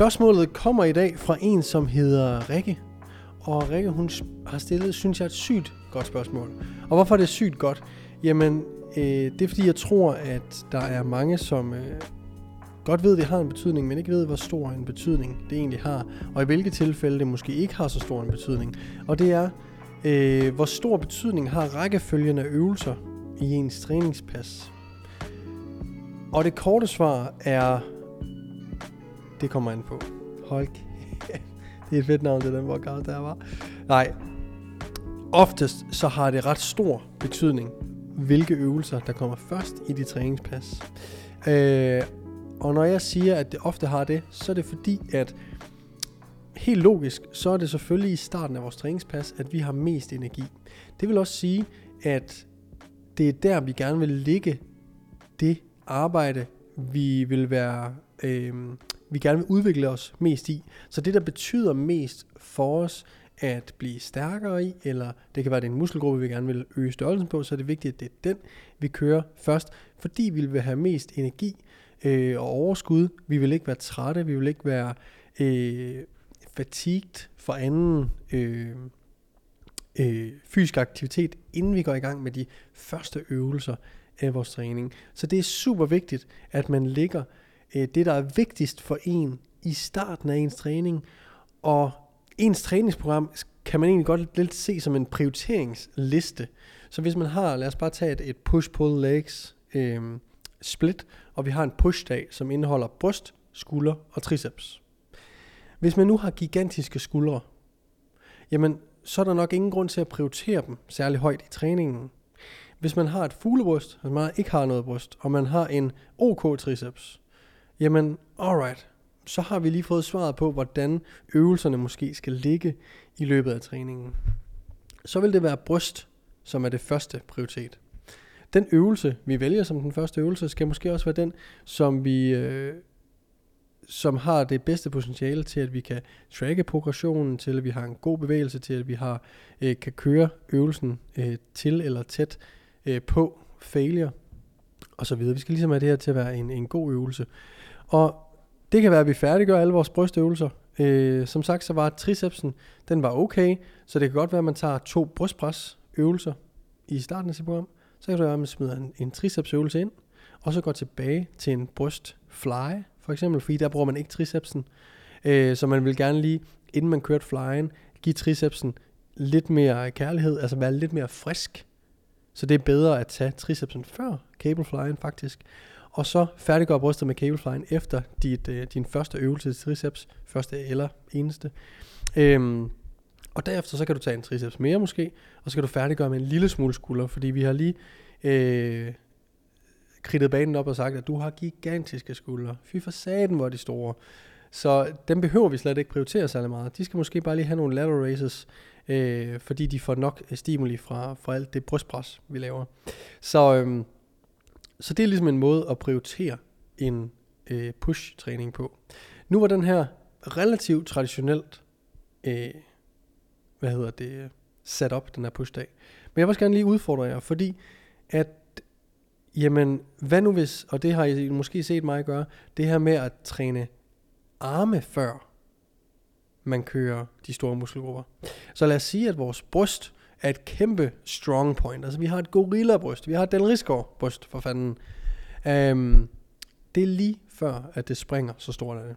Spørgsmålet kommer i dag fra en, som hedder Rikke. Og Rikke, hun har stillet, synes jeg, et sygt godt spørgsmål. Og hvorfor er det sygt godt? Jamen, øh, det er fordi, jeg tror, at der er mange, som øh, godt ved, at det har en betydning, men ikke ved, hvor stor en betydning det egentlig har. Og i hvilke tilfælde det måske ikke har så stor en betydning. Og det er, øh, hvor stor betydning har rækkefølgen af øvelser i ens træningspas. Og det korte svar er det kommer an på. Hold kæft. Det er et fedt navn til den workout, der var. Nej. Oftest så har det ret stor betydning, hvilke øvelser, der kommer først i dit træningspas. Øh, og når jeg siger, at det ofte har det, så er det fordi, at helt logisk, så er det selvfølgelig i starten af vores træningspas, at vi har mest energi. Det vil også sige, at det er der, vi gerne vil ligge det arbejde, vi vil være øh, vi gerne vil udvikle os mest i. Så det, der betyder mest for os at blive stærkere i, eller det kan være, at det er en muskelgruppe, vi gerne vil øge størrelsen på, så er det vigtigt, at det er den, vi kører først, fordi vi vil have mest energi øh, og overskud. Vi vil ikke være trætte, vi vil ikke være øh, fatigt for anden øh, øh, fysisk aktivitet, inden vi går i gang med de første øvelser af vores træning. Så det er super vigtigt, at man ligger øh, det, der er vigtigst for en i starten af ens træning. Og ens træningsprogram kan man egentlig godt lidt se som en prioriteringsliste. Så hvis man har, lad os bare tage et, et push-pull legs øh, split, og vi har en push-dag, som indeholder bryst, skulder og triceps. Hvis man nu har gigantiske skuldre, jamen så er der nok ingen grund til at prioritere dem særlig højt i træningen. Hvis man har et fuglebryst, altså man ikke har noget bryst, og man har en OK triceps, Jamen, alright. Så har vi lige fået svaret på, hvordan øvelserne måske skal ligge i løbet af træningen. Så vil det være bryst, som er det første prioritet. Den øvelse, vi vælger som den første øvelse, skal måske også være den, som vi øh, som har det bedste potentiale til, at vi kan tracke progressionen, til at vi har en god bevægelse, til at vi har øh, kan køre øvelsen øh, til eller tæt øh, på failure og så videre. Vi skal ligesom have det her til at være en, en god øvelse. Og det kan være, at vi færdiggør alle vores brystøvelser. Øh, som sagt, så var tricepsen, den var okay, så det kan godt være, at man tager to brystpresøvelser i starten af sit program. Så kan det være, at man smider en, en tricepsøvelse ind, og så går tilbage til en brystfly, for eksempel, fordi der bruger man ikke tricepsen. Øh, så man vil gerne lige, inden man kørte flyen, give tricepsen lidt mere kærlighed, altså være lidt mere frisk. Så det er bedre at tage tricepsen før cableflyen faktisk og så færdiggør brystet med cableflyen efter dit, øh, din første øvelse til triceps, første eller eneste. Øhm, og derefter så kan du tage en triceps mere måske, og så kan du færdiggøre med en lille smule skulder, fordi vi har lige øh, kridtet banen op og sagt, at du har gigantiske skuldre. Fy for saten, hvor er de store. Så dem behøver vi slet ikke prioritere særlig meget. De skal måske bare lige have nogle lateral raises, øh, fordi de får nok stimuli fra, fra alt det brystpres, vi laver. Så øh, så det er ligesom en måde at prioritere en øh, push-træning på. Nu var den her relativt traditionelt, øh, hvad hedder det, sat op, den her push-dag. Men jeg vil også gerne lige udfordre jer, fordi at, jamen, hvad nu hvis, og det har I måske set mig gøre, det her med at træne arme før man kører de store muskelgrupper. Så lad os sige, at vores bryst er et kæmpe strong point. Altså vi har et gorilla-bryst, vi har et Del bryst for fanden. Øhm, det er lige før, at det springer så stort er det.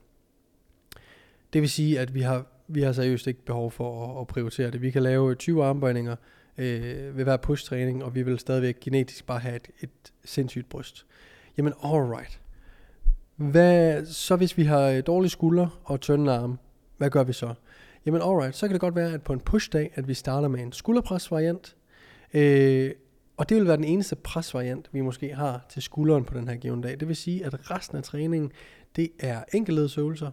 Det vil sige, at vi har vi har seriøst ikke behov for at, at prioritere det. Vi kan lave 20 armbøjninger øh, ved hver push-træning, og vi vil stadigvæk genetisk bare have et, et sindssygt bryst. Jamen, alright. Hvad, så hvis vi har dårlige skuldre og tynde arme, hvad gør vi så? Jamen alright, så kan det godt være, at på en push-dag, at vi starter med en skulderpres-variant. Øh, og det vil være den eneste presvariant, vi måske har til skulderen på den her given dag. Det vil sige, at resten af træningen, det er enkeltledsøvelser.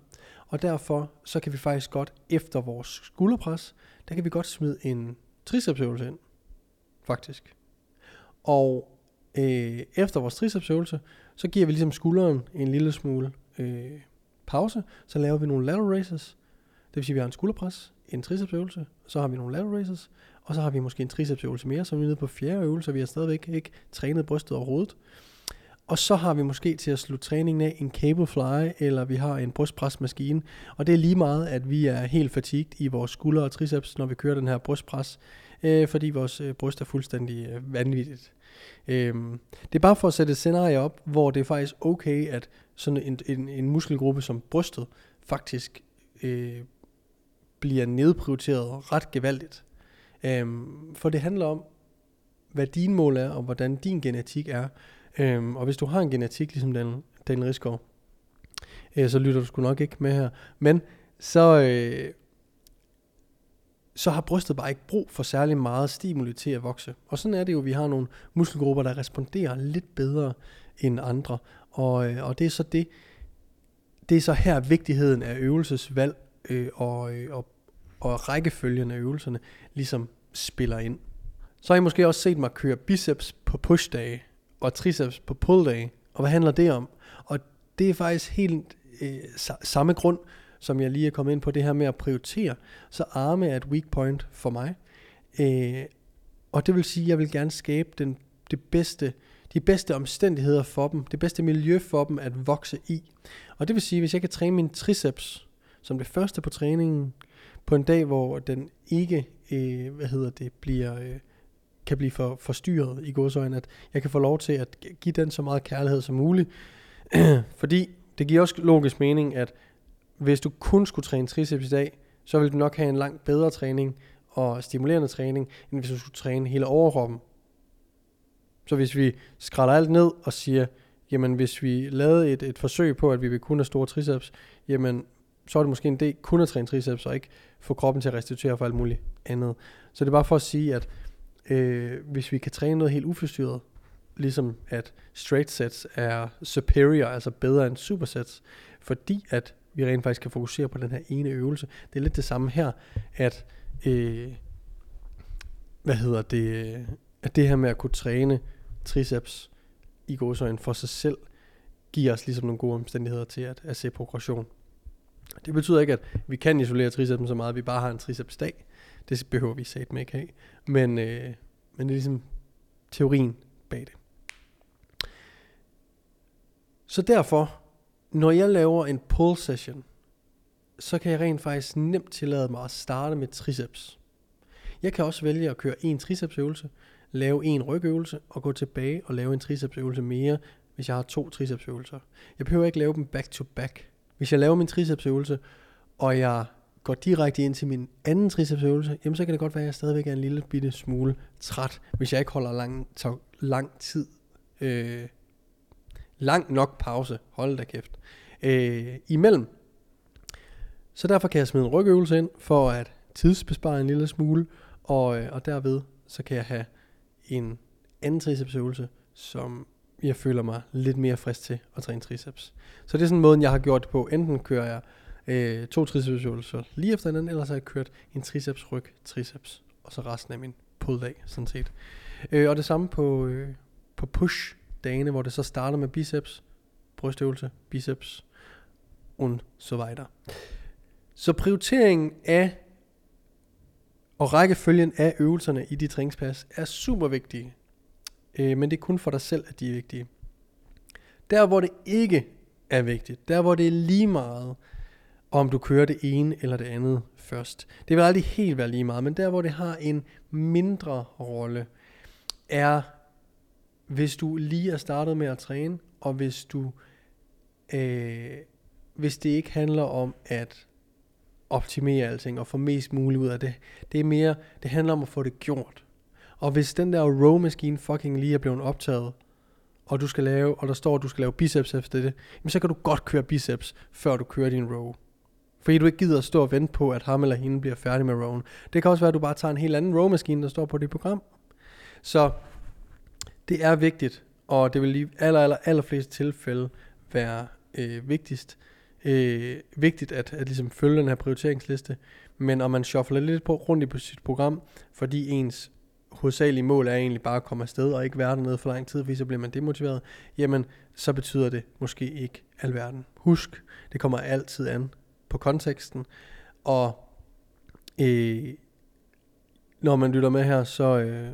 Og derfor, så kan vi faktisk godt efter vores skulderpres, der kan vi godt smide en tricepsøvelse ind. Faktisk. Og øh, efter vores tricepsøvelse, så giver vi ligesom skulderen en lille smule øh, pause. Så laver vi nogle lateral raises. Det vil sige, at vi har en skulderpres, en tricepsøvelse, så har vi nogle lateral raises, og så har vi måske en tricepsøvelse mere, så er vi nede på fjerde øvelse, vi har stadigvæk ikke trænet brystet overhovedet. Og så har vi måske til at slutte træningen af en cable fly, eller vi har en brystpresmaskine. Og det er lige meget, at vi er helt fatigt i vores skuldre og triceps, når vi kører den her brystpres, øh, fordi vores øh, bryst er fuldstændig øh, vanvittigt. Øh, det er bare for at sætte et scenarie op, hvor det er faktisk okay, at sådan en, en, en muskelgruppe som brystet faktisk øh, bliver nedprioriteret ret gevaldigt. Øhm, for det handler om, hvad din mål er, og hvordan din genetik er. Øhm, og hvis du har en genetik, ligesom den, Daniel Rigsgaard, øh, så lytter du sgu nok ikke med her. Men så, øh, så har brystet bare ikke brug for særlig meget stimuli til at vokse. Og sådan er det jo, vi har nogle muskelgrupper, der responderer lidt bedre end andre. Og, øh, og det er så det, det er så her vigtigheden af øvelsesvalg øh, og, øh, og, og rækkefølgen af øvelserne ligesom spiller ind. Så har I måske også set mig køre biceps på pushdage og triceps på pulldage. Og hvad handler det om? Og det er faktisk helt øh, samme grund, som jeg lige er kommet ind på, det her med at prioritere. Så arme er et weak point for mig. Øh, og det vil sige, at jeg vil gerne skabe den, det bedste, de bedste omstændigheder for dem, det bedste miljø for dem at vokse i. Og det vil sige, at hvis jeg kan træne min triceps som det første på træningen, på en dag, hvor den ikke, øh, hvad hedder det, bliver, øh, kan blive for, forstyrret i godsøjne, at jeg kan få lov til at give den så meget kærlighed som muligt. Fordi det giver også logisk mening, at hvis du kun skulle træne triceps i dag, så ville du nok have en langt bedre træning og stimulerende træning, end hvis du skulle træne hele overkroppen. Så hvis vi skræller alt ned og siger, jamen hvis vi lavede et, et forsøg på, at vi vil kun have store triceps, jamen så er det måske en idé kun at træne triceps, og ikke få kroppen til at restituere for alt muligt andet. Så det er bare for at sige, at øh, hvis vi kan træne noget helt uforstyrret, ligesom at straight sets er superior, altså bedre end supersets, fordi at vi rent faktisk kan fokusere på den her ene øvelse. Det er lidt det samme her, at øh, hvad hedder det, at det her med at kunne træne triceps i gåsøjne for sig selv, giver os ligesom nogle gode omstændigheder til at, at se progression. Det betyder ikke, at vi kan isolere tricepsen så meget, at vi bare har en tricepsdag. Det behøver vi satme ikke have. Men, øh, men det er ligesom teorien bag det. Så derfor, når jeg laver en pull session, så kan jeg rent faktisk nemt tillade mig at starte med triceps. Jeg kan også vælge at køre en tricepsøvelse, lave en rygøvelse og gå tilbage og lave en tricepsøvelse mere, hvis jeg har to tricepsøvelser. Jeg behøver ikke lave dem back to back. Hvis jeg laver min tricepsøvelse, og jeg går direkte ind til min anden tricepsøvelse, jamen så kan det godt være, at jeg stadigvæk er en lille bitte smule træt, hvis jeg ikke holder lang, lang tid. Øh, lang nok pause, hold da kæft, øh, imellem. Så derfor kan jeg smide en rygøvelse ind, for at tidsbespare en lille smule, og, øh, og derved så kan jeg have en anden tricepsøvelse, som jeg føler mig lidt mere frisk til at træne triceps. Så det er sådan en måde, jeg har gjort det på. Enten kører jeg øh, to tricepsøvelser lige efter hinanden, eller så har jeg kørt en triceps, ryg, triceps, og så resten af min pull-dag, sådan set. Øh, og det samme på, øh, på push-dagene, hvor det så starter med biceps, brystøvelse, biceps, und så videre. Så prioriteringen af og rækkefølgen af øvelserne i de træningspas er super vigtige. Øh, men det er kun for dig selv, at de er vigtige. Der hvor det ikke er vigtigt, der hvor det er lige meget, om du kører det ene eller det andet først. Det vil aldrig helt være lige meget, men der hvor det har en mindre rolle, er hvis du lige er startet med at træne, og hvis du øh, hvis det ikke handler om at optimere alting og få mest muligt ud af det. Det er mere, det handler om at få det gjort. Og hvis den der row-maskine fucking lige er blevet optaget, og du skal lave, og der står, at du skal lave biceps efter det, jamen så kan du godt køre biceps, før du kører din row. Fordi du ikke gider at stå og vente på, at ham eller hende bliver færdig med rowen. Det kan også være, at du bare tager en helt anden row-maskine, der står på dit program. Så det er vigtigt, og det vil i aller, aller, aller fleste tilfælde være øh, vigtigst, øh, vigtigt at, at ligesom følge den her prioriteringsliste. Men om man shuffler lidt på, rundt i på sit program, fordi ens hovedsagelige mål er egentlig bare at komme afsted og ikke være dernede for lang tid, fordi så bliver man demotiveret, jamen så betyder det måske ikke alverden. Husk, det kommer altid an på konteksten, og øh, når man lytter med her, så, øh,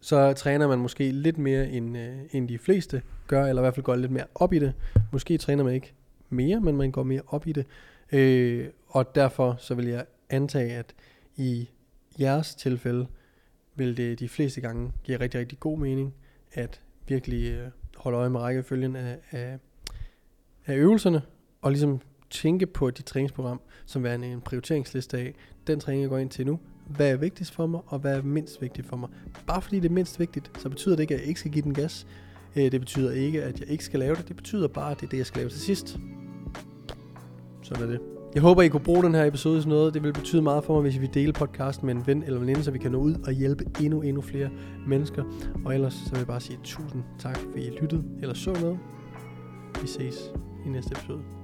så træner man måske lidt mere end, øh, end de fleste gør, eller i hvert fald går lidt mere op i det. Måske træner man ikke mere, men man går mere op i det. Øh, og derfor så vil jeg antage, at i jeres tilfælde vil det de fleste gange give rigtig, rigtig god mening at virkelig øh, holde øje med rækkefølgen af, af, af øvelserne, og ligesom tænke på dit træningsprogram som værende en prioriteringsliste af, den træning jeg går ind til nu, hvad er vigtigst for mig, og hvad er mindst vigtigt for mig. Bare fordi det er mindst vigtigt, så betyder det ikke, at jeg ikke skal give den gas. Øh, det betyder ikke, at jeg ikke skal lave det. Det betyder bare, at det er det, jeg skal lave til sidst. Sådan er det. Jeg håber, I kunne bruge den her episode til noget. Det vil betyde meget for mig, hvis I vil dele podcasten med en ven eller veninde, så vi kan nå ud og hjælpe endnu, endnu flere mennesker. Og ellers så vil jeg bare sige tusind tak, fordi I lyttede eller så noget. Vi ses i næste episode.